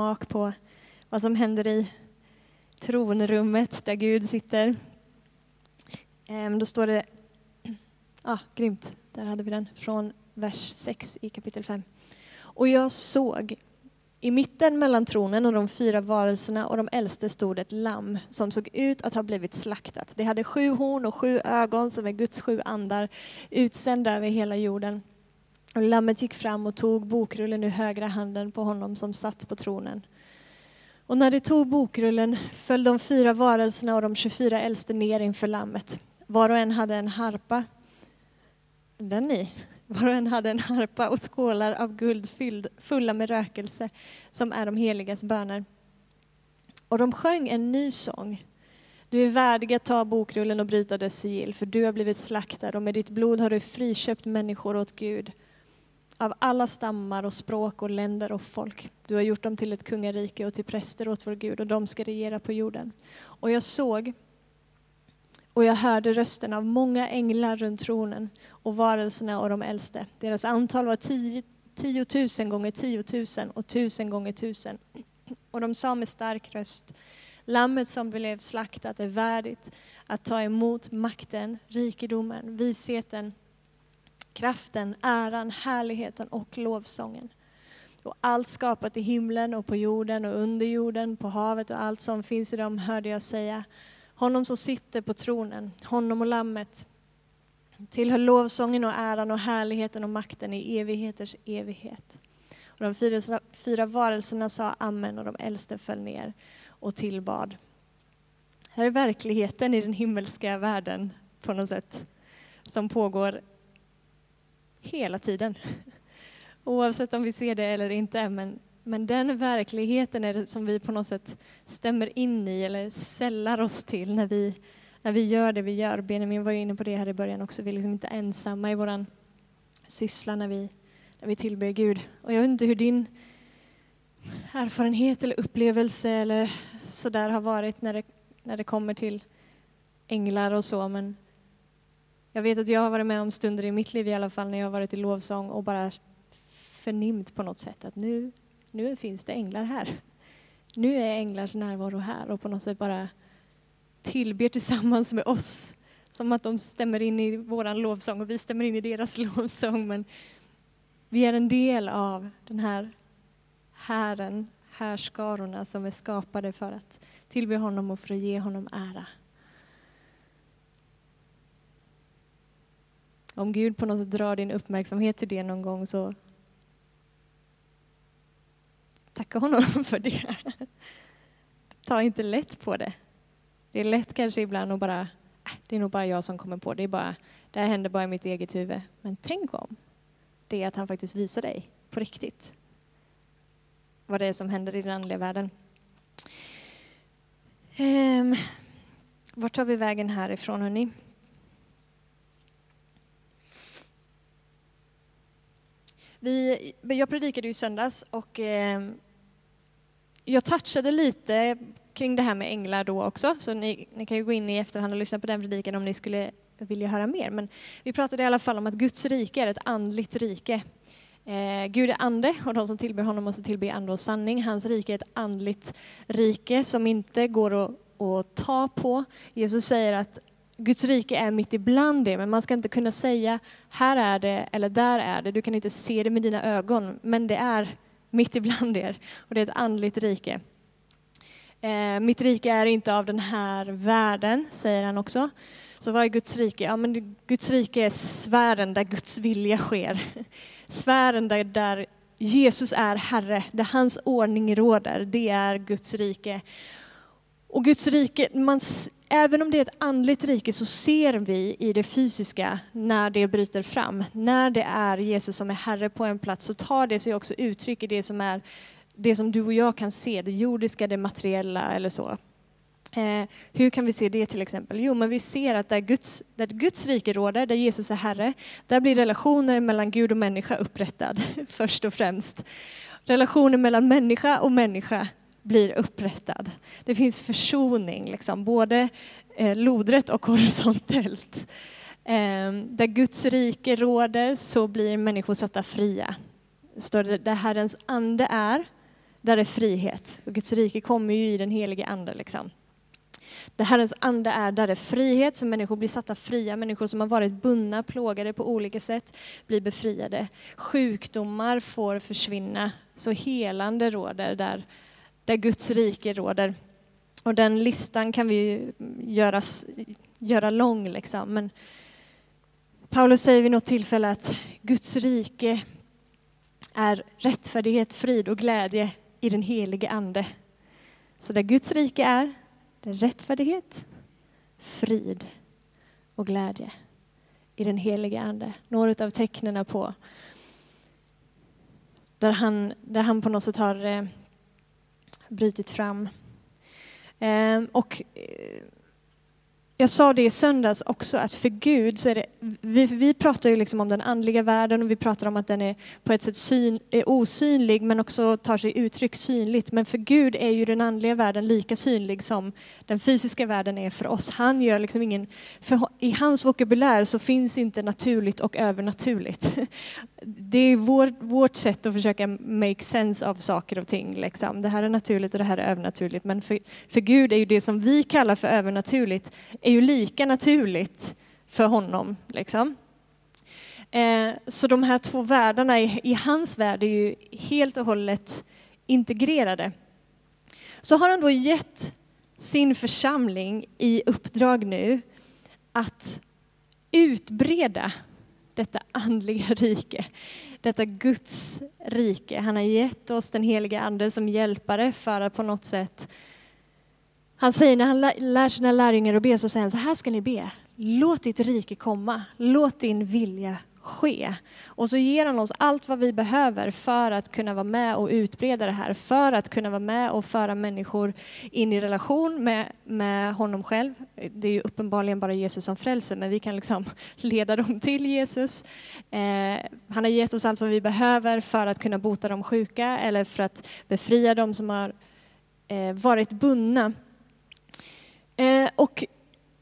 smak på vad som händer i tronrummet där Gud sitter. Ehm, då står det, ja, ah, grymt, där hade vi den, från vers 6 i kapitel 5. Och jag såg i mitten mellan tronen och de fyra varelserna och de äldste stod ett lamm som såg ut att ha blivit slaktat. Det hade sju horn och sju ögon som är Guds sju andar utsända över hela jorden. Och lammet gick fram och tog bokrullen ur högra handen på honom som satt på tronen. Och när de tog bokrullen föll de fyra varelserna och de 24 äldste ner inför lammet. Var och en hade en harpa. Den ni. Var och en hade en harpa och skålar av guld fylld, fulla med rökelse, som är de heligas böner. Och de sjöng en ny sång. Du är värdig att ta bokrullen och bryta dess sigill, för du har blivit slaktad och med ditt blod har du friköpt människor åt Gud av alla stammar och språk och länder och folk. Du har gjort dem till ett kungarike och till präster åt vår Gud och de ska regera på jorden. Och jag såg och jag hörde rösten av många änglar runt tronen och varelserna och de äldste. Deras antal var tio, tiotusen gånger tiotusen och tusen gånger tusen. Och de sa med stark röst, Lammet som blev slaktat är värdigt att ta emot makten, rikedomen, visheten, kraften, äran, härligheten och lovsången. Och allt skapat i himlen och på jorden och under jorden, på havet och allt som finns i dem hörde jag säga, honom som sitter på tronen, honom och lammet, tillhör lovsången och äran och härligheten och makten i evigheters evighet. Och de fyra, fyra varelserna sa amen och de äldste föll ner och tillbad. Här är verkligheten i den himmelska världen på något sätt som pågår hela tiden. Oavsett om vi ser det eller inte. Men, men den verkligheten är det som vi på något sätt stämmer in i eller sällar oss till när vi, när vi gör det vi gör. Benjamin var ju inne på det här i början också. Vi är liksom inte ensamma i våran syssla när vi, när vi tillber Gud. Och jag vet inte hur din erfarenhet eller upplevelse eller sådär har varit när det, när det kommer till änglar och så. Men jag vet att jag har varit med om stunder i mitt liv i alla fall när jag har varit i lovsång och bara förnimt på något sätt att nu, nu finns det änglar här. Nu är änglars närvaro här och på något sätt bara tillber tillsammans med oss. Som att de stämmer in i våran lovsång och vi stämmer in i deras lovsång. Men vi är en del av den här hären, härskarorna som är skapade för att tillbe honom och för att ge honom ära. Om Gud på något sätt drar din uppmärksamhet till det någon gång så tacka honom för det. Ta inte lätt på det. Det är lätt kanske ibland att bara, äh, det är nog bara jag som kommer på det. är bara, det här händer bara i mitt eget huvud. Men tänk om det är att han faktiskt visar dig på riktigt vad det är som händer i den andliga världen. Ehm, vart tar vi vägen härifrån hörni? Vi, jag predikade ju i söndags och eh, jag touchade lite kring det här med änglar då också, så ni, ni, kan ju gå in i efterhand och lyssna på den predikan om ni skulle vilja höra mer. Men vi pratade i alla fall om att Guds rike är ett andligt rike. Eh, Gud är ande och de som tillber honom måste tillbe ande och sanning. Hans rike är ett andligt rike som inte går att, att ta på. Jesus säger att Guds rike är mitt ibland det, men man ska inte kunna säga här är det eller där är det. Du kan inte se det med dina ögon, men det är mitt ibland er och det är ett andligt rike. Eh, mitt rike är inte av den här världen, säger han också. Så vad är Guds rike? Ja, men Guds rike är sfären där Guds vilja sker. Sfären där, där Jesus är Herre, där hans ordning råder. Det är Guds rike. Och Guds rike, man, även om det är ett andligt rike så ser vi i det fysiska när det bryter fram. När det är Jesus som är Herre på en plats så tar det sig också uttryck i det som är det som du och jag kan se, det jordiska, det materiella eller så. Eh, hur kan vi se det till exempel? Jo, men vi ser att där Guds, där Guds rike råder, där Jesus är Herre, där blir relationer mellan Gud och människa upprättad först och främst. Relationer mellan människa och människa blir upprättad. Det finns försoning, liksom, både eh, lodrätt och horisontellt. Eh, där Guds rike råder så blir människor satta fria. Det står det, där Herrens ande är, där är frihet. Och Guds rike kommer ju i den helige ande. Liksom. Där Herrens ande är, där är frihet, så människor blir satta fria. Människor som har varit bundna, plågade på olika sätt blir befriade. Sjukdomar får försvinna, så helande råder där, där Guds rike råder. Och den listan kan vi göra, göra lång. Liksom. Men Paulus säger vid något tillfälle att Guds rike är rättfärdighet, frid och glädje i den helige ande. Så där Guds rike är, det är rättfärdighet, frid och glädje i den helige ande. Några av tecknen på där han, där han på något sätt har eh, brutit fram. Ehm, och eh, jag sa det i söndags också, att för Gud så är det, vi, vi pratar ju liksom om den andliga världen och vi pratar om att den är på ett sätt syn, är osynlig men också tar sig uttryck synligt. Men för Gud är ju den andliga världen lika synlig som den fysiska världen är för oss. Han gör liksom ingen, för I hans vokabulär så finns inte naturligt och övernaturligt. Det är vår, vårt sätt att försöka make sense av saker och ting. Liksom. Det här är naturligt och det här är övernaturligt. Men för, för Gud är ju det som vi kallar för övernaturligt är ju lika naturligt för honom. Liksom. Eh, så de här två världarna i, hans värld är ju helt och hållet integrerade. Så har han då gett sin församling i uppdrag nu att utbreda detta andliga rike, detta Guds rike. Han har gett oss den heliga ande som hjälpare för att på något sätt han säger när han lär sina lärjungar att be så säger han så här ska ni be. Låt ditt rike komma. Låt din vilja ske. Och så ger han oss allt vad vi behöver för att kunna vara med och utbreda det här. För att kunna vara med och föra människor in i relation med, med honom själv. Det är ju uppenbarligen bara Jesus som frälser, men vi kan liksom leda dem till Jesus. Eh, han har gett oss allt vad vi behöver för att kunna bota de sjuka eller för att befria dem som har eh, varit bundna. Eh, och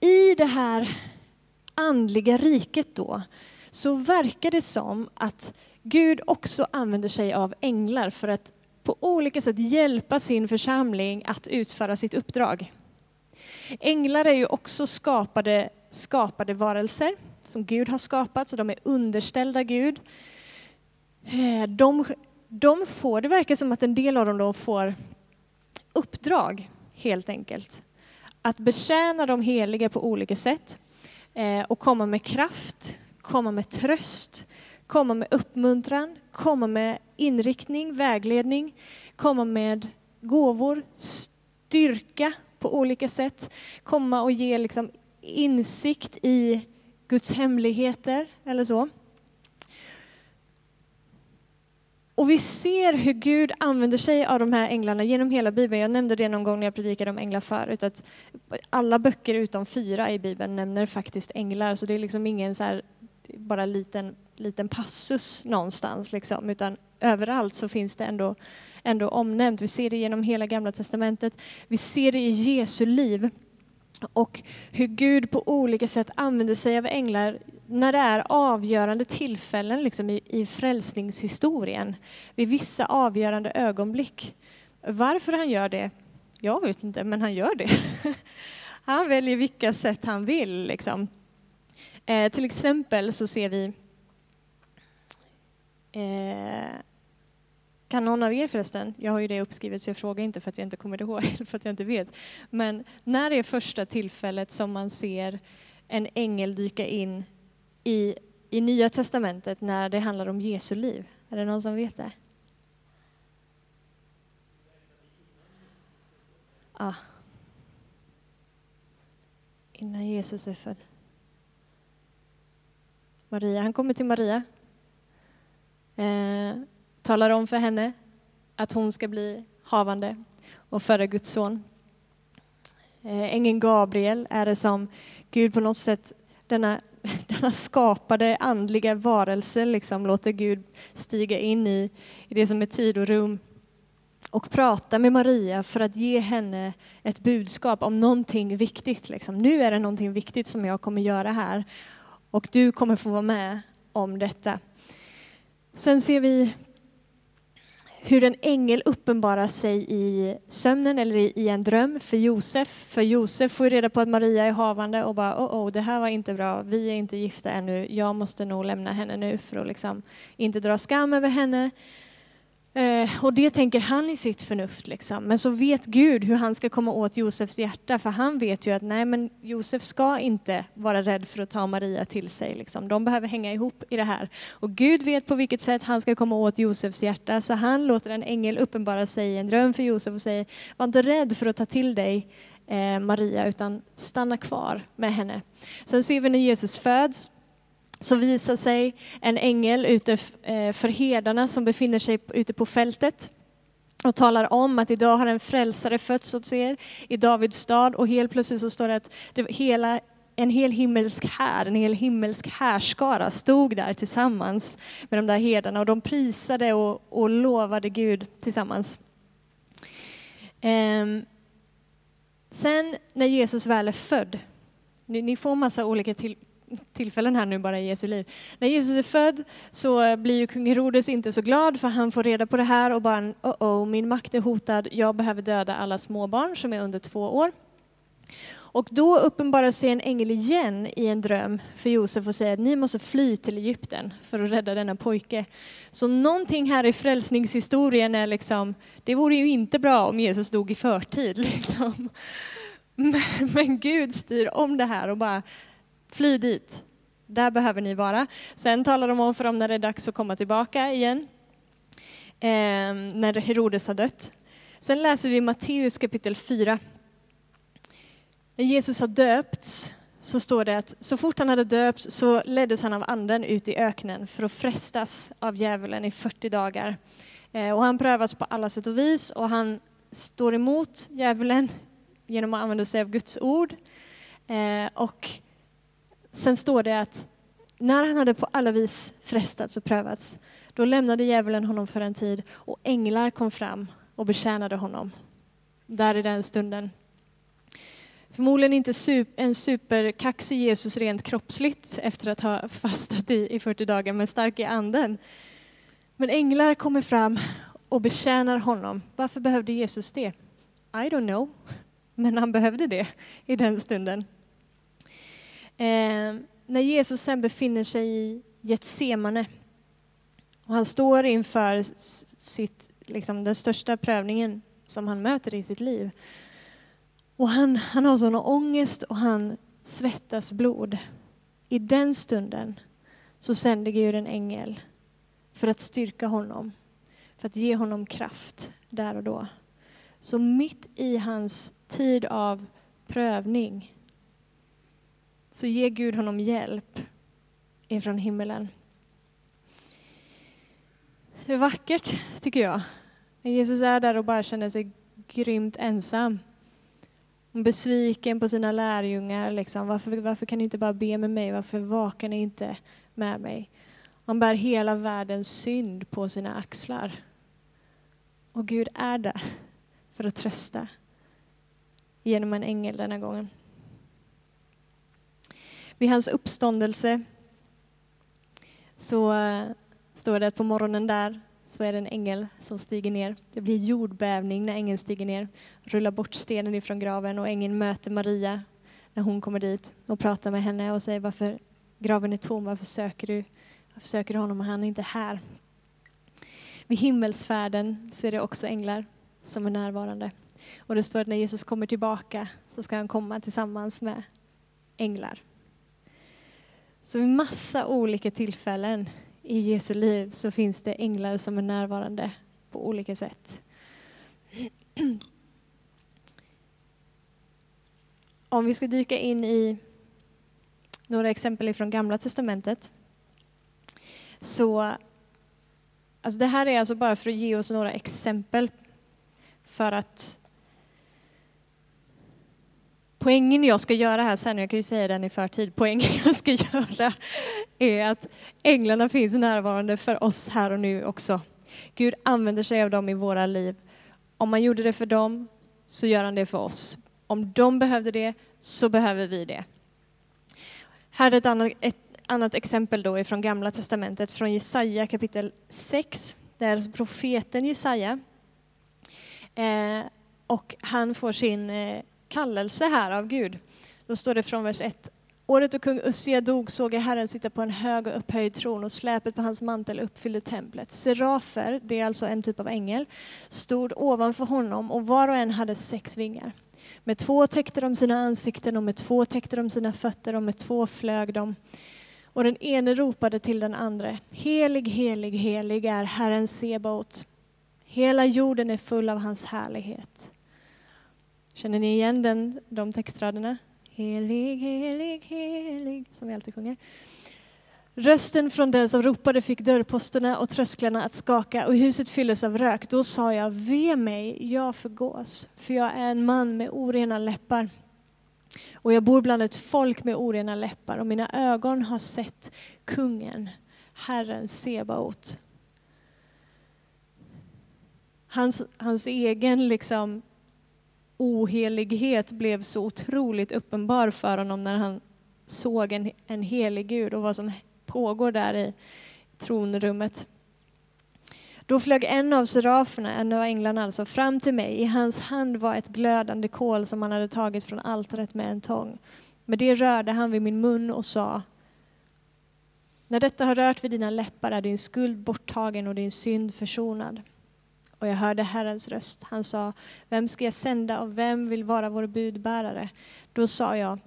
i det här andliga riket då, så verkar det som att Gud också använder sig av änglar för att på olika sätt hjälpa sin församling att utföra sitt uppdrag. Änglar är ju också skapade, skapade varelser som Gud har skapat, så de är underställda Gud. Eh, de, de får, det verkar som att en del av dem då får uppdrag helt enkelt att betjäna de heliga på olika sätt eh, och komma med kraft, komma med tröst, komma med uppmuntran, komma med inriktning, vägledning, komma med gåvor, styrka på olika sätt, komma och ge liksom insikt i Guds hemligheter eller så. Och vi ser hur Gud använder sig av de här änglarna genom hela Bibeln. Jag nämnde det någon gång när jag predikade om änglar förut, att alla böcker utom fyra i Bibeln nämner faktiskt änglar, så det är liksom ingen så här, bara liten, liten passus någonstans, liksom, utan överallt så finns det ändå, ändå omnämnt. Vi ser det genom hela Gamla Testamentet, vi ser det i Jesu liv och hur Gud på olika sätt använder sig av änglar när det är avgörande tillfällen liksom i, i frälsningshistorien, vid vissa avgörande ögonblick. Varför han gör det, jag vet inte, men han gör det. Han väljer vilka sätt han vill. Liksom. Eh, till exempel så ser vi eh, kan någon av er förresten, jag har ju det uppskrivet så jag frågar inte för att jag inte kommer ihåg, eller för att jag inte vet. Men när är första tillfället som man ser en ängel dyka in i, i Nya Testamentet när det handlar om Jesu liv? Är det någon som vet det? Ja. Innan Jesus är född. Maria, han kommer till Maria. Eh, talar om för henne att hon ska bli havande och föda Guds son. Eh, ängeln Gabriel är det som Gud på något sätt, denna, denna skapade andliga varelse, liksom låter Gud stiga in i, i det som är tid och rum och prata med Maria för att ge henne ett budskap om någonting viktigt. Liksom. Nu är det någonting viktigt som jag kommer göra här och du kommer få vara med om detta. Sen ser vi hur en ängel uppenbarar sig i sömnen eller i en dröm för Josef. För Josef får reda på att Maria är havande och bara oh, oh det här var inte bra, vi är inte gifta ännu, jag måste nog lämna henne nu för att liksom inte dra skam över henne. Eh, och det tänker han i sitt förnuft. Liksom. Men så vet Gud hur han ska komma åt Josefs hjärta. För han vet ju att nej, men Josef ska inte vara rädd för att ta Maria till sig. Liksom. De behöver hänga ihop i det här. Och Gud vet på vilket sätt han ska komma åt Josefs hjärta. Så han låter en ängel uppenbara sig i en dröm för Josef och säger, var inte rädd för att ta till dig eh, Maria, utan stanna kvar med henne. Sen ser vi när Jesus föds, så visar sig en ängel ute eh, för herdarna som befinner sig ute på fältet och talar om att idag har en frälsare fötts hos er i Davids stad och helt plötsligt så står det att det hela, en hel himmelsk här, en hel himmelsk härskara stod där tillsammans med de där herdarna och de prisade och, och lovade Gud tillsammans. Ehm. Sen när Jesus väl är född, ni, ni får massa olika till, tillfällen här nu bara i Jesu liv. När Jesus är född så blir ju kung Herodes inte så glad för han får reda på det här och bara oh, oh min makt är hotad, jag behöver döda alla småbarn som är under två år. Och då uppenbarar sig en ängel igen i en dröm för Josef och säger att ni måste fly till Egypten för att rädda denna pojke. Så någonting här i frälsningshistorien är liksom, det vore ju inte bra om Jesus dog i förtid. Liksom. Men, men Gud styr om det här och bara, Fly dit. Där behöver ni vara. Sen talar de om för dem när det är dags att komma tillbaka igen. Eh, när Herodes har dött. Sen läser vi Matteus kapitel 4. När Jesus har döpts så står det att så fort han hade döpts så leddes han av anden ut i öknen för att frestas av djävulen i 40 dagar. Eh, och han prövas på alla sätt och vis och han står emot djävulen genom att använda sig av Guds ord. Eh, och Sen står det att när han hade på alla vis frestats och prövats, då lämnade djävulen honom för en tid och änglar kom fram och betjänade honom. Där i den stunden. Förmodligen inte en superkaxig Jesus rent kroppsligt efter att ha fastat i, 40 dagar, men stark i anden. Men änglar kommer fram och betjänar honom. Varför behövde Jesus det? I don't know, men han behövde det i den stunden. Eh, när Jesus sen befinner sig i Getsemane och han står inför sitt, liksom, den största prövningen som han möter i sitt liv. Och han, han har sån ångest och han svettas blod. I den stunden så sänder Gud en ängel för att styrka honom, för att ge honom kraft där och då. Så mitt i hans tid av prövning så ger Gud honom hjälp ifrån himmelen. Det är vackert, tycker jag. När Jesus är där och bara känner sig grymt ensam. Besviken på sina lärjungar. Liksom. Varför, varför kan ni inte bara be med mig? Varför vakar ni inte med mig? Han bär hela världens synd på sina axlar. Och Gud är där för att trösta genom en ängel denna gången. Vid hans uppståndelse så eh, står det att på morgonen där så är det en ängel som stiger ner. Det blir jordbävning när ängeln stiger ner, rullar bort stenen ifrån graven och ängeln möter Maria när hon kommer dit och pratar med henne och säger varför graven är tom, varför söker du, varför söker du honom och han är inte här. Vid himmelsfärden så är det också änglar som är närvarande. Och det står att när Jesus kommer tillbaka så ska han komma tillsammans med änglar. Så vid massa olika tillfällen i Jesu liv så finns det änglar som är närvarande på olika sätt. Om vi ska dyka in i några exempel från Gamla Testamentet. Så, alltså det här är alltså bara för att ge oss några exempel för att Poängen jag ska göra här sen, jag kan ju säga den i förtid, poängen jag ska göra är att änglarna finns närvarande för oss här och nu också. Gud använder sig av dem i våra liv. Om man gjorde det för dem så gör han det för oss. Om de behövde det så behöver vi det. Här är ett annat, ett annat exempel då från Gamla Testamentet, från Jesaja kapitel 6. Det är alltså profeten Jesaja. Eh, och han får sin eh, kallelse här av Gud. Då står det från vers 1. Året då kung Ussia dog såg jag Herren sitta på en hög och upphöjd tron och släpet på hans mantel uppfyllde templet. Serafer, det är alltså en typ av ängel, stod ovanför honom och var och en hade sex vingar. Med två täckte de sina ansikten och med två täckte de sina fötter och med två flög de. Och den ene ropade till den andra, helig, helig, helig är Herren Sebaot. Hela jorden är full av hans härlighet. Känner ni igen den, de textraderna? Helig, helig, helig, som vi alltid sjunger. Rösten från den som ropade fick dörrposterna och trösklarna att skaka och huset fylldes av rök. Då sa jag, ve mig, jag förgås, för jag är en man med orena läppar. Och jag bor bland ett folk med orena läppar och mina ögon har sett kungen, Herren Sebaot. Hans, hans egen liksom ohelighet blev så otroligt uppenbar för honom när han såg en, en helig Gud och vad som pågår där i tronrummet. Då flög en av seraferna, en av änglarna alltså, fram till mig. I hans hand var ett glödande kol som han hade tagit från altaret med en tång. Med det rörde han vid min mun och sa När detta har rört vid dina läppar är din skuld borttagen och din synd försonad. Och jag hörde Herrens röst. Han sa, vem ska jag sända och vem vill vara vår budbärare? Då sa jag,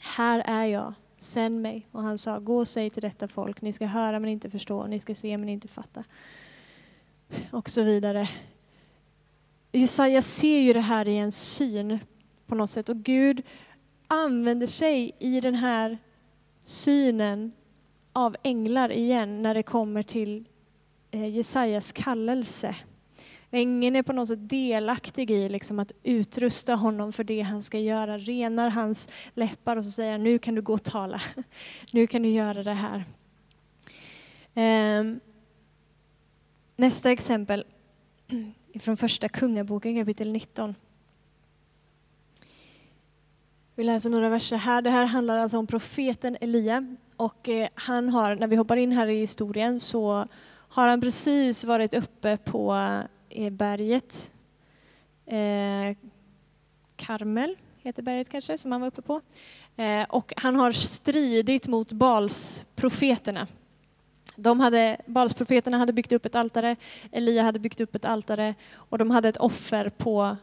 här är jag, sänd mig. Och han sa, gå och säg till detta folk, ni ska höra men inte förstå, ni ska se men inte fatta. Och så vidare. Jesaja ser ju det här i en syn på något sätt och Gud använder sig i den här synen av änglar igen när det kommer till eh, Jesajas kallelse. Ängeln är på något sätt delaktig i liksom att utrusta honom för det han ska göra, renar hans läppar och så säger nu kan du gå och tala. Nu kan du göra det här. Ehm, nästa exempel från första Kungaboken kapitel 19. Vi läser några verser här. Det här handlar alltså om profeten Elia. Och eh, han har, när vi hoppar in här i historien så har han precis varit uppe på är berget. Eh, Karmel heter berget kanske, som han var uppe på. Eh, och han har stridit mot Balsprofeterna. De hade, Balsprofeterna hade byggt upp ett altare, Elia hade byggt upp ett altare och de hade ett offer på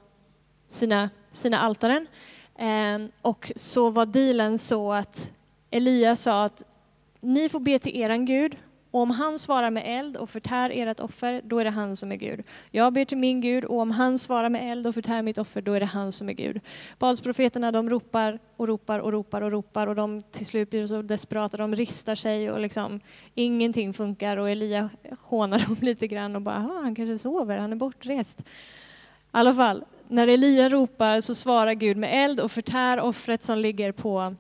sina, sina altaren. Eh, och så var dealen så att Elia sa att ni får be till eran Gud och om han svarar med eld och förtär ert offer, då är det han som är Gud. Jag ber till min Gud och om han svarar med eld och förtär mitt offer, då är det han som är Gud. Balsprofeterna de ropar och ropar och ropar och ropar och de till slut blir så desperata, de ristar sig och liksom ingenting funkar och Elia hånar dem lite grann och bara, ah, han kanske sover, han är bortrest. I alla fall, när Elia ropar så svarar Gud med eld och förtär offret som ligger på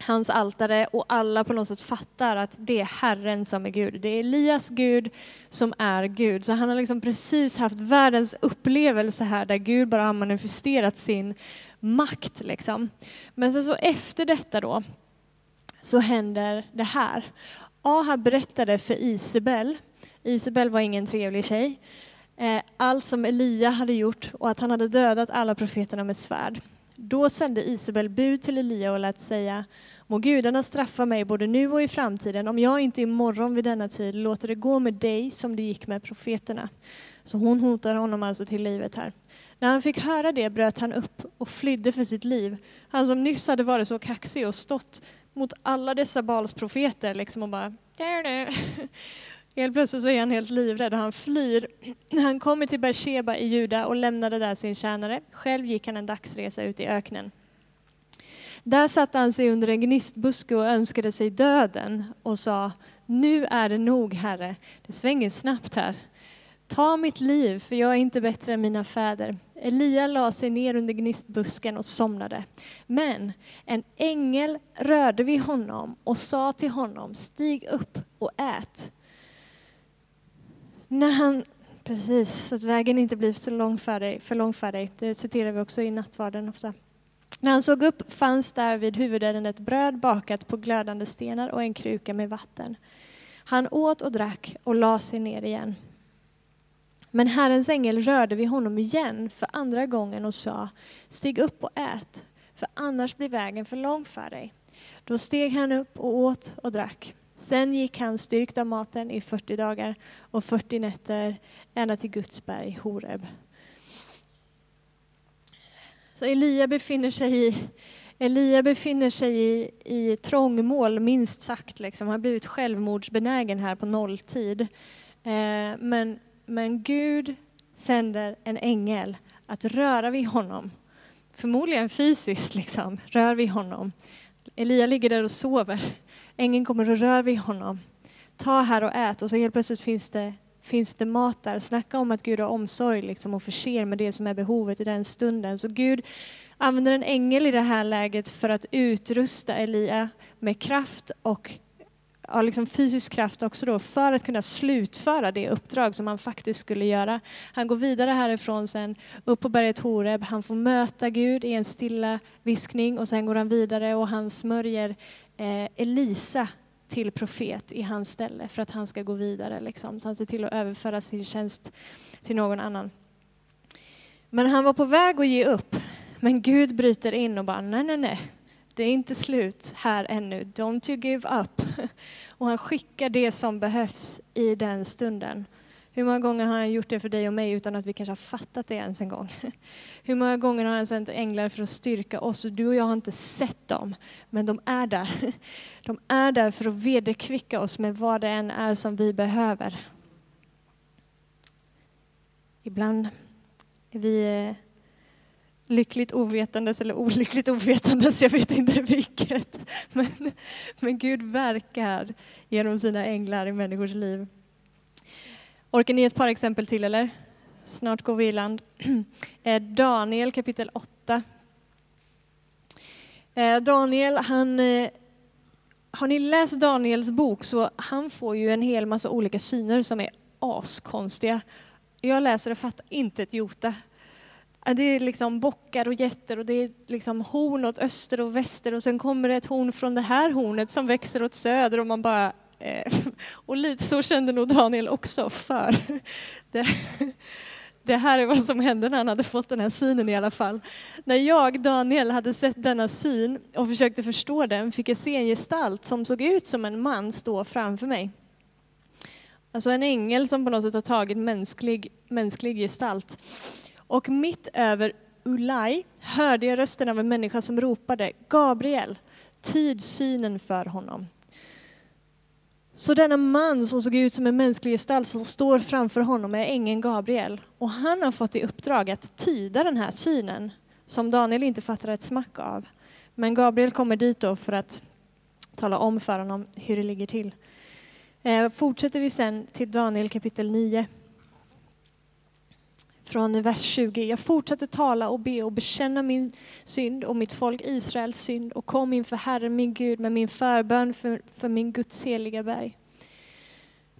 hans altare och alla på något sätt fattar att det är Herren som är Gud. Det är Elias Gud som är Gud. Så han har liksom precis haft världens upplevelse här där Gud bara har manifesterat sin makt. Liksom. Men sen så efter detta då så händer det här. Ahab berättade för Isabel, Isabel var ingen trevlig tjej, eh, allt som Elia hade gjort och att han hade dödat alla profeterna med svärd. Då sände Isabel bud till Elia och lät säga Må gudarna straffa mig både nu och i framtiden om jag inte imorgon vid denna tid låter det gå med dig som det gick med profeterna. Så hon hotar honom alltså till livet här. När han fick höra det bröt han upp och flydde för sitt liv. Han som nyss hade varit så kaxig och stått mot alla dessa Balsprofeter liksom och bara Helt plötsligt så är han helt livrädd och han flyr. Han kommer till Beersheba i Juda och lämnade där sin tjänare. Själv gick han en dagsresa ut i öknen. Där satte han sig under en gnistbuske och önskade sig döden och sa, nu är det nog Herre, det svänger snabbt här. Ta mitt liv, för jag är inte bättre än mina fäder. Elia la sig ner under gnistbusken och somnade. Men en ängel rörde vid honom och sa till honom, stig upp och ät. När han, precis, så att vägen inte blir så lång för dig, för lång för dig. Det citerar vi också i nattvarden ofta. När han såg upp fanns där vid huvudänden ett bröd bakat på glödande stenar och en kruka med vatten. Han åt och drack och la sig ner igen. Men Herrens ängel rörde vid honom igen för andra gången och sa, stig upp och ät, för annars blir vägen för lång för dig. Då steg han upp och åt och drack. Sen gick han styrkt av maten i 40 dagar och 40 nätter ända till Guds berg Horeb. Så Elia befinner sig i Elia befinner sig i, i trångmål, minst sagt. Liksom. Han har blivit självmordsbenägen här på nolltid. Eh, men, men Gud sänder en ängel att röra vid honom. Förmodligen fysiskt, liksom, rör vid honom. Elia ligger där och sover. Ängeln kommer och rör vid honom. Ta här och ät och så helt plötsligt finns det, finns det mat där. Snacka om att Gud har omsorg liksom, och förser med det som är behovet i den stunden. Så Gud använder en ängel i det här läget för att utrusta Elia med kraft och ja, liksom fysisk kraft också då, för att kunna slutföra det uppdrag som han faktiskt skulle göra. Han går vidare härifrån sen, upp på berget Horeb, han får möta Gud i en stilla viskning och sen går han vidare och han smörjer Eh, Elisa till profet i hans ställe för att han ska gå vidare. Liksom. Så han ser till att överföra sin tjänst till någon annan. Men han var på väg att ge upp. Men Gud bryter in och bara, nej, nej, nej, det är inte slut här ännu. Don't you give up. Och han skickar det som behövs i den stunden. Hur många gånger har han gjort det för dig och mig utan att vi kanske har fattat det ens en gång? Hur många gånger har han sänt änglar för att styrka oss? Du och jag har inte sett dem, men de är där. De är där för att vederkvicka oss med vad det än är som vi behöver. Ibland är vi eh, lyckligt ovetandes eller olyckligt ovetandes, jag vet inte vilket. Men, men Gud verkar genom sina änglar i människors liv. Orkar ni ett par exempel till eller? Snart går vi i land. Eh, Daniel kapitel 8. Eh, Daniel, han, eh, har ni läst Daniels bok så han får ju en hel massa olika syner som är askonstiga. Jag läser och fattar inte ett jota. Det är liksom bockar och getter och det är liksom horn åt öster och väster och sen kommer det ett horn från det här hornet som växer åt söder och man bara... Eh, och lite så kände nog Daniel också för det, det här är vad som hände när han hade fått den här synen i alla fall. När jag, Daniel, hade sett denna syn och försökte förstå den fick jag se en gestalt som såg ut som en man stå framför mig. Alltså en ängel som på något sätt har tagit mänsklig, mänsklig gestalt. Och mitt över Ulai hörde jag rösten av en människa som ropade Gabriel, tyd synen för honom. Så denna man som såg ut som en mänsklig gestalt som står framför honom är ängeln Gabriel. Och han har fått i uppdrag att tyda den här synen som Daniel inte fattar ett smack av. Men Gabriel kommer dit då för att tala om för honom hur det ligger till. Eh, fortsätter vi sen till Daniel kapitel 9 från vers 20. Jag fortsatte tala och be och bekänna min synd och mitt folk Israels synd och kom inför Herren min Gud med min förbön för, för min Guds heliga berg.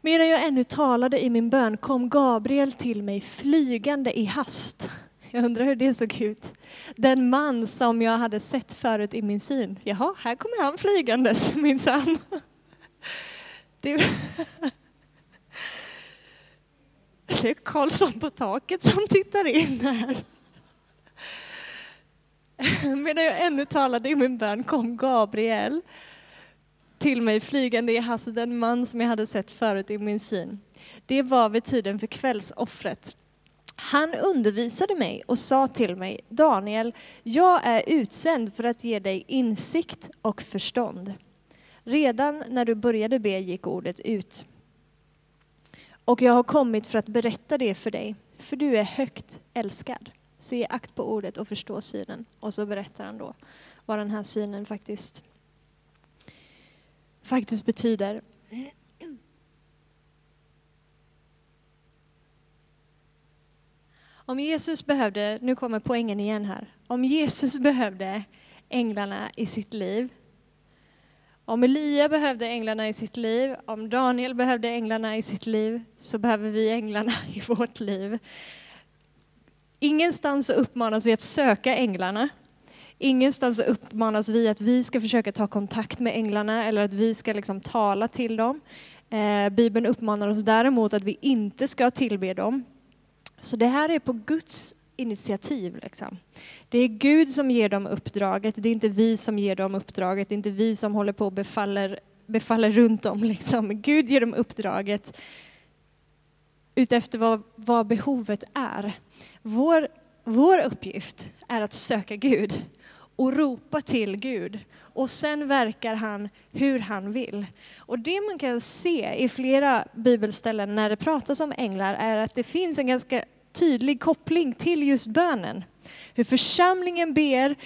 Medan jag ännu talade i min bön kom Gabriel till mig flygande i hast. Jag undrar hur det såg ut. Den man som jag hade sett förut i min syn. Jaha, här kommer han flygandes minsann. Det... Det är Karlsson på taket som tittar in här. Medan jag ännu talade i min bön kom Gabriel till mig flygande i hasten, den man som jag hade sett förut i min syn. Det var vid tiden för kvällsoffret. Han undervisade mig och sa till mig, Daniel, jag är utsänd för att ge dig insikt och förstånd. Redan när du började be gick ordet ut. Och jag har kommit för att berätta det för dig, för du är högt älskad. Så ge akt på ordet och förstå synen. Och så berättar han då vad den här synen faktiskt, faktiskt betyder. Om Jesus behövde, nu kommer poängen igen här, om Jesus behövde änglarna i sitt liv om Elia behövde änglarna i sitt liv, om Daniel behövde änglarna i sitt liv, så behöver vi änglarna i vårt liv. Ingenstans uppmanas vi att söka änglarna. Ingenstans uppmanas vi att vi ska försöka ta kontakt med änglarna eller att vi ska liksom tala till dem. Eh, Bibeln uppmanar oss däremot att vi inte ska tillbe dem. Så det här är på Guds initiativ. Liksom. Det är Gud som ger dem uppdraget, det är inte vi som ger dem uppdraget, det är inte vi som håller på och befaller, befaller runt dem. Liksom. Gud ger dem uppdraget utefter vad, vad behovet är. Vår, vår uppgift är att söka Gud och ropa till Gud. Och sen verkar han hur han vill. Och det man kan se i flera bibelställen när det pratas om änglar är att det finns en ganska tydlig koppling till just bönen. Hur församlingen ber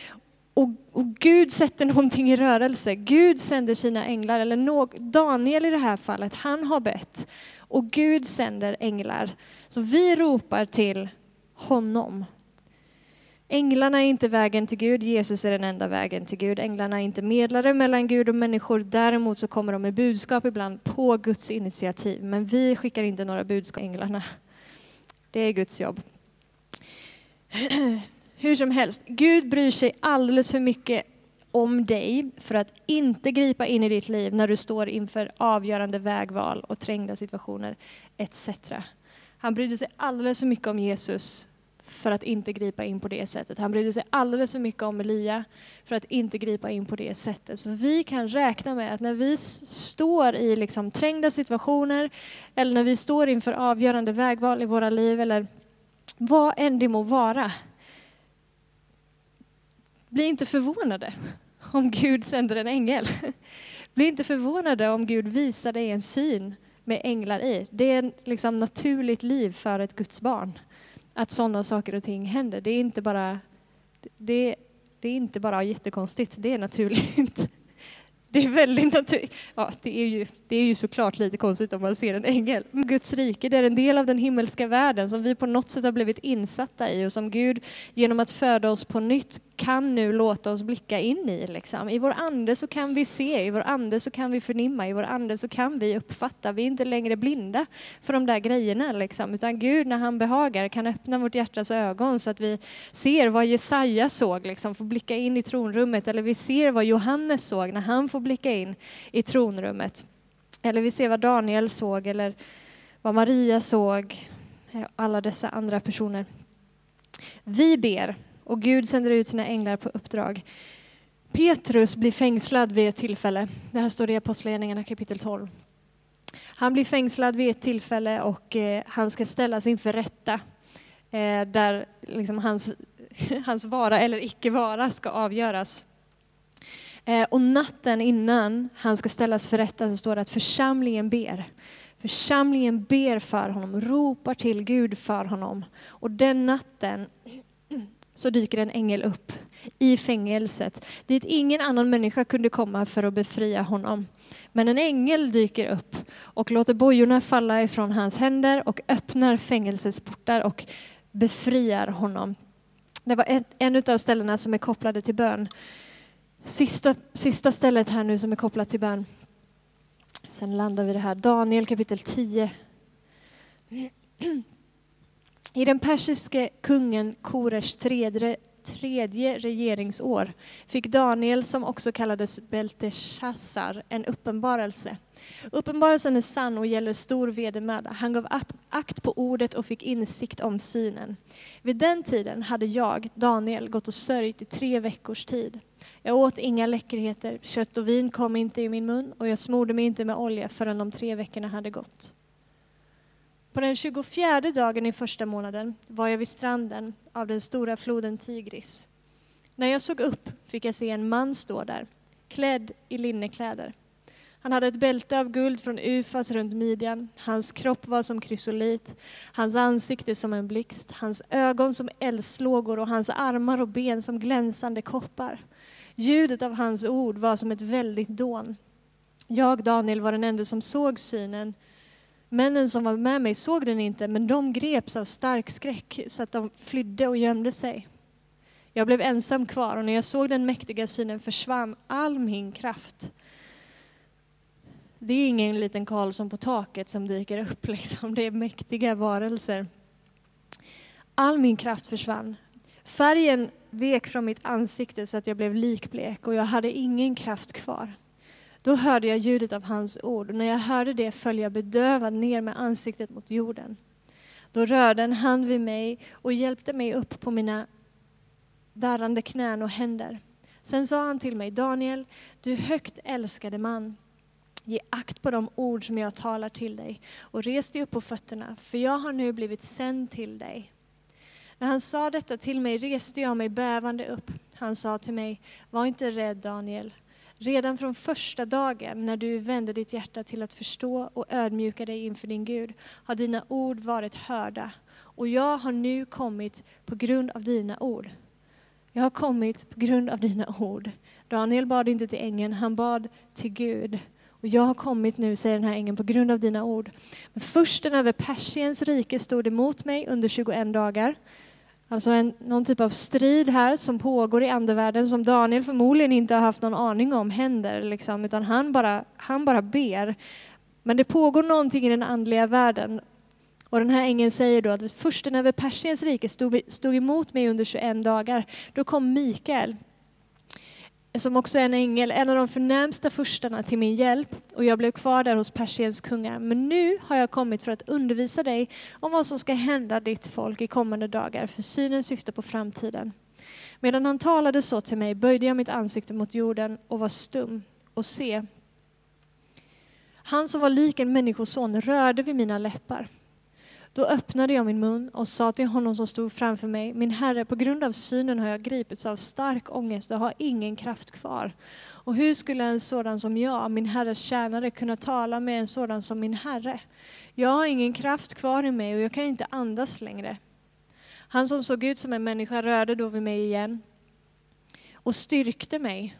och, och, Gud sätter någonting i rörelse. Gud sänder sina änglar, eller no, Daniel i det här fallet, han har bett. Och Gud sänder änglar. Så vi ropar till honom. Änglarna är inte vägen till Gud, Jesus är den enda vägen till Gud. Änglarna är inte medlare mellan Gud och människor. Däremot så kommer de med budskap ibland på Guds initiativ. Men vi skickar inte några budskap till änglarna. Det är Guds jobb. Hur som helst, Gud bryr sig alldeles för mycket om dig för att inte gripa in i ditt liv när du står inför avgörande vägval och trängda situationer etc. Han brydde sig alldeles för mycket om Jesus för att inte gripa in på det sättet. Han brydde sig alldeles för mycket om Elia för att inte gripa in på det sättet. Så vi kan räkna med att när vi står i liksom trängda situationer eller när vi står inför avgörande vägval i våra liv eller vad än det må vara. Bli inte förvånade om Gud sänder en ängel. Bli inte förvånade om Gud visar dig en syn med änglar i. Det är liksom naturligt liv för ett Guds barn att sådana saker och ting händer. Det är inte bara, det, det är inte bara jättekonstigt, det är naturligt. Det är väldigt naturligt. Ja, det är, ju, det är ju såklart lite konstigt om man ser en ängel. Guds rike, det är en del av den himmelska världen som vi på något sätt har blivit insatta i och som Gud genom att föda oss på nytt kan nu låta oss blicka in i. Liksom. I vår ande så kan vi se, i vår ande så kan vi förnimma, i vår ande så kan vi uppfatta. Vi är inte längre blinda för de där grejerna. Liksom. Utan Gud när han behagar kan öppna vårt hjärtas ögon så att vi ser vad Jesaja såg, liksom, får blicka in i tronrummet. Eller vi ser vad Johannes såg när han får blicka in i tronrummet. Eller vi ser vad Daniel såg eller vad Maria såg. Eh, alla dessa andra personer. Vi ber och Gud sänder ut sina änglar på uppdrag. Petrus blir fängslad vid ett tillfälle. Det här står i Apostlagärningarna kapitel 12. Han blir fängslad vid ett tillfälle och eh, han ska ställas inför rätta. Eh, där liksom hans, hans vara eller icke vara ska avgöras. Eh, och natten innan han ska ställas för rätta så står det att församlingen ber. Församlingen ber för honom, ropar till Gud för honom. Och den natten så dyker en ängel upp i fängelset dit ingen annan människa kunde komma för att befria honom. Men en ängel dyker upp och låter bojorna falla ifrån hans händer och öppnar fängelsets portar och befriar honom. Det var ett, en av ställena som är kopplade till bön. Sista, sista stället här nu som är kopplat till bön. Sen landar vi det här, Daniel kapitel 10. I den persiske kungen Koresh tredje, tredje regeringsår fick Daniel, som också kallades Belteshazzar, en uppenbarelse. Uppenbarelsen är sann och gäller stor vedermöda. Han gav akt på ordet och fick insikt om synen. Vid den tiden hade jag, Daniel, gått och sörjt i tre veckors tid. Jag åt inga läckerheter, kött och vin kom inte i min mun och jag smorde mig inte med olja förrän de tre veckorna hade gått. På den 24 dagen i första månaden var jag vid stranden av den stora floden Tigris. När jag såg upp fick jag se en man stå där, klädd i linnekläder. Han hade ett bälte av guld från Ufas runt midjan. Hans kropp var som krysolit, hans ansikte som en blixt, hans ögon som eldslågor och hans armar och ben som glänsande koppar. Ljudet av hans ord var som ett väldigt dån. Jag, Daniel, var den enda som såg synen Männen som var med mig såg den inte, men de greps av stark skräck så att de flydde och gömde sig. Jag blev ensam kvar och när jag såg den mäktiga synen försvann all min kraft. Det är ingen liten Karlsson på taket som dyker upp, liksom. det är mäktiga varelser. All min kraft försvann. Färgen vek från mitt ansikte så att jag blev likblek och jag hade ingen kraft kvar. Då hörde jag ljudet av hans ord och när jag hörde det föll jag bedövad ner med ansiktet mot jorden. Då rörde en hand vid mig och hjälpte mig upp på mina darrande knän och händer. Sen sa han till mig, Daniel, du högt älskade man. Ge akt på de ord som jag talar till dig och res dig upp på fötterna, för jag har nu blivit sänd till dig. När han sa detta till mig reste jag mig bävande upp. Han sa till mig, var inte rädd Daniel. Redan från första dagen när du vände ditt hjärta till att förstå och ödmjuka dig inför din Gud har dina ord varit hörda. Och jag har nu kommit på grund av dina ord. Jag har kommit på grund av dina ord. Daniel bad inte till ängeln, han bad till Gud. Och jag har kommit nu, säger den här ängeln, på grund av dina ord. Men försten över Persiens rike stod emot mig under 21 dagar. Alltså en, någon typ av strid här som pågår i andevärlden som Daniel förmodligen inte har haft någon aning om händer, liksom, utan han bara, han bara ber. Men det pågår någonting i den andliga världen. Och den här ängeln säger då att försten över Persiens rike stod, stod emot mig under 21 dagar. Då kom Mikael, som också är en ängel, en av de förnämsta furstarna till min hjälp och jag blev kvar där hos Persiens kungar. Men nu har jag kommit för att undervisa dig om vad som ska hända ditt folk i kommande dagar, för synen syftar på framtiden. Medan han talade så till mig böjde jag mitt ansikte mot jorden och var stum och se. Han som var lik en människoson rörde vid mina läppar. Då öppnade jag min mun och sa till honom som stod framför mig, min herre, på grund av synen har jag gripits av stark ångest och har ingen kraft kvar. Och hur skulle en sådan som jag, min herres tjänare, kunna tala med en sådan som min herre? Jag har ingen kraft kvar i mig och jag kan inte andas längre. Han som såg ut som en människa rörde då vid mig igen och styrkte mig.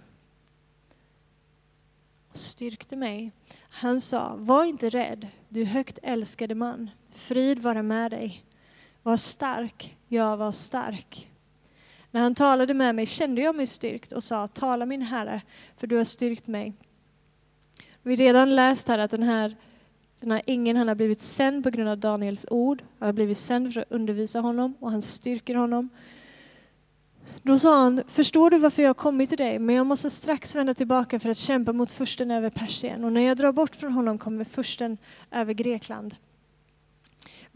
Och styrkte mig. Han sa, var inte rädd, du högt älskade man. Frid vara med dig. Var stark, jag var stark. När han talade med mig kände jag mig styrkt och sa, tala min Herre, för du har styrkt mig. Vi har redan läst här att den här, den här ängeln han har blivit sänd på grund av Daniels ord. Han har blivit sänd för att undervisa honom och han styrker honom. Då sa han, förstår du varför jag har kommit till dig? Men jag måste strax vända tillbaka för att kämpa mot försten över Persien. Och när jag drar bort från honom kommer försten över Grekland.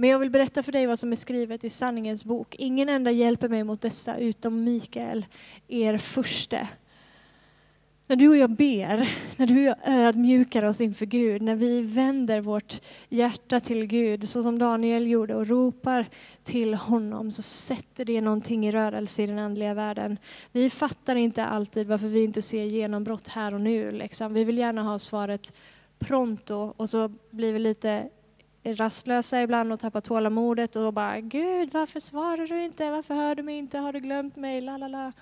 Men jag vill berätta för dig vad som är skrivet i sanningens bok. Ingen enda hjälper mig mot dessa utom Mikael, er förste. När du och jag ber, när du och jag ödmjukar oss inför Gud, när vi vänder vårt hjärta till Gud, så som Daniel gjorde och ropar till honom, så sätter det någonting i rörelse i den andliga världen. Vi fattar inte alltid varför vi inte ser genombrott här och nu. Liksom. Vi vill gärna ha svaret pronto och så blir vi lite rastlösa ibland och tappar tålamodet och bara Gud, varför svarar du inte? Varför hör du mig inte? Har du glömt mig? La, la, la.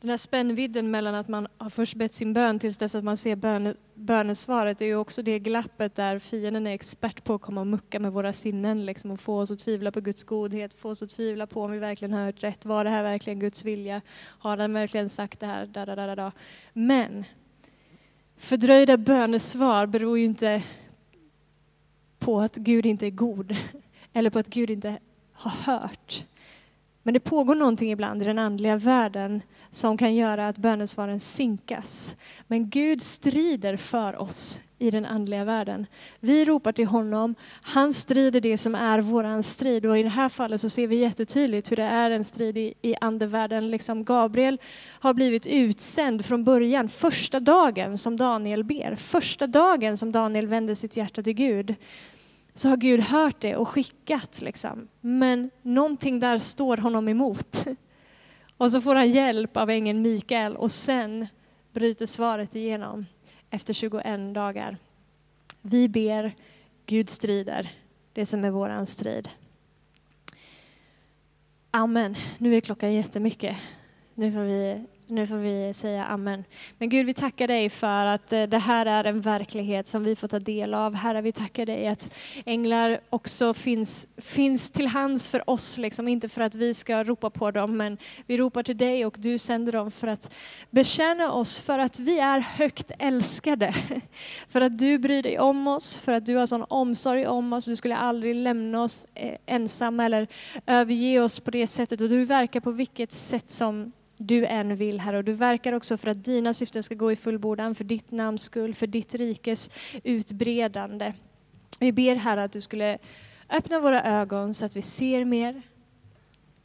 Den här spännvidden mellan att man har först bett sin bön tills dess att man ser bön, bönesvaret är ju också det glappet där fienden är expert på att komma och mucka med våra sinnen liksom, och få oss att tvivla på Guds godhet, få oss att tvivla på om vi verkligen har hört rätt. Var det här verkligen Guds vilja? Har han verkligen sagt det här? Da, da, da, da. Men fördröjda bönesvar beror ju inte på att Gud inte är god eller på att Gud inte har hört. Men det pågår någonting ibland i den andliga världen som kan göra att bönesvaren sinkas. Men Gud strider för oss i den andliga världen. Vi ropar till honom, han strider det som är våran strid. Och i det här fallet så ser vi jättetydligt hur det är en strid i, i andevärlden. Liksom Gabriel har blivit utsänd från början, första dagen som Daniel ber. Första dagen som Daniel vänder sitt hjärta till Gud så har Gud hört det och skickat. Liksom. Men någonting där står honom emot. Och så får han hjälp av ängeln Mikael och sen bryter svaret igenom efter 21 dagar. Vi ber, Gud strider, det som är våran strid. Amen. Nu är klockan jättemycket. Nu får vi nu får vi säga amen. Men Gud, vi tackar dig för att eh, det här är en verklighet som vi får ta del av. Herre, vi tackar dig att änglar också finns, finns till hands för oss, liksom. inte för att vi ska ropa på dem, men vi ropar till dig och du sänder dem för att bekänna oss, för att vi är högt älskade. För att du bryr dig om oss, för att du har sån omsorg om oss. Du skulle aldrig lämna oss eh, ensamma eller överge oss på det sättet. Och du verkar på vilket sätt som du än vill, Herre. Och du verkar också för att dina syften ska gå i fullbordan, för ditt namns skull, för ditt rikes utbredande. Vi ber, Herre, att du skulle Öppna våra ögon så att vi ser mer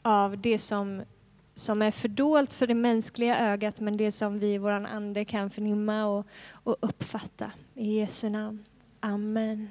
av det som, som är fördolt för det mänskliga ögat men det som vi i vår ande kan förnimma och, och uppfatta. I Jesu namn. Amen.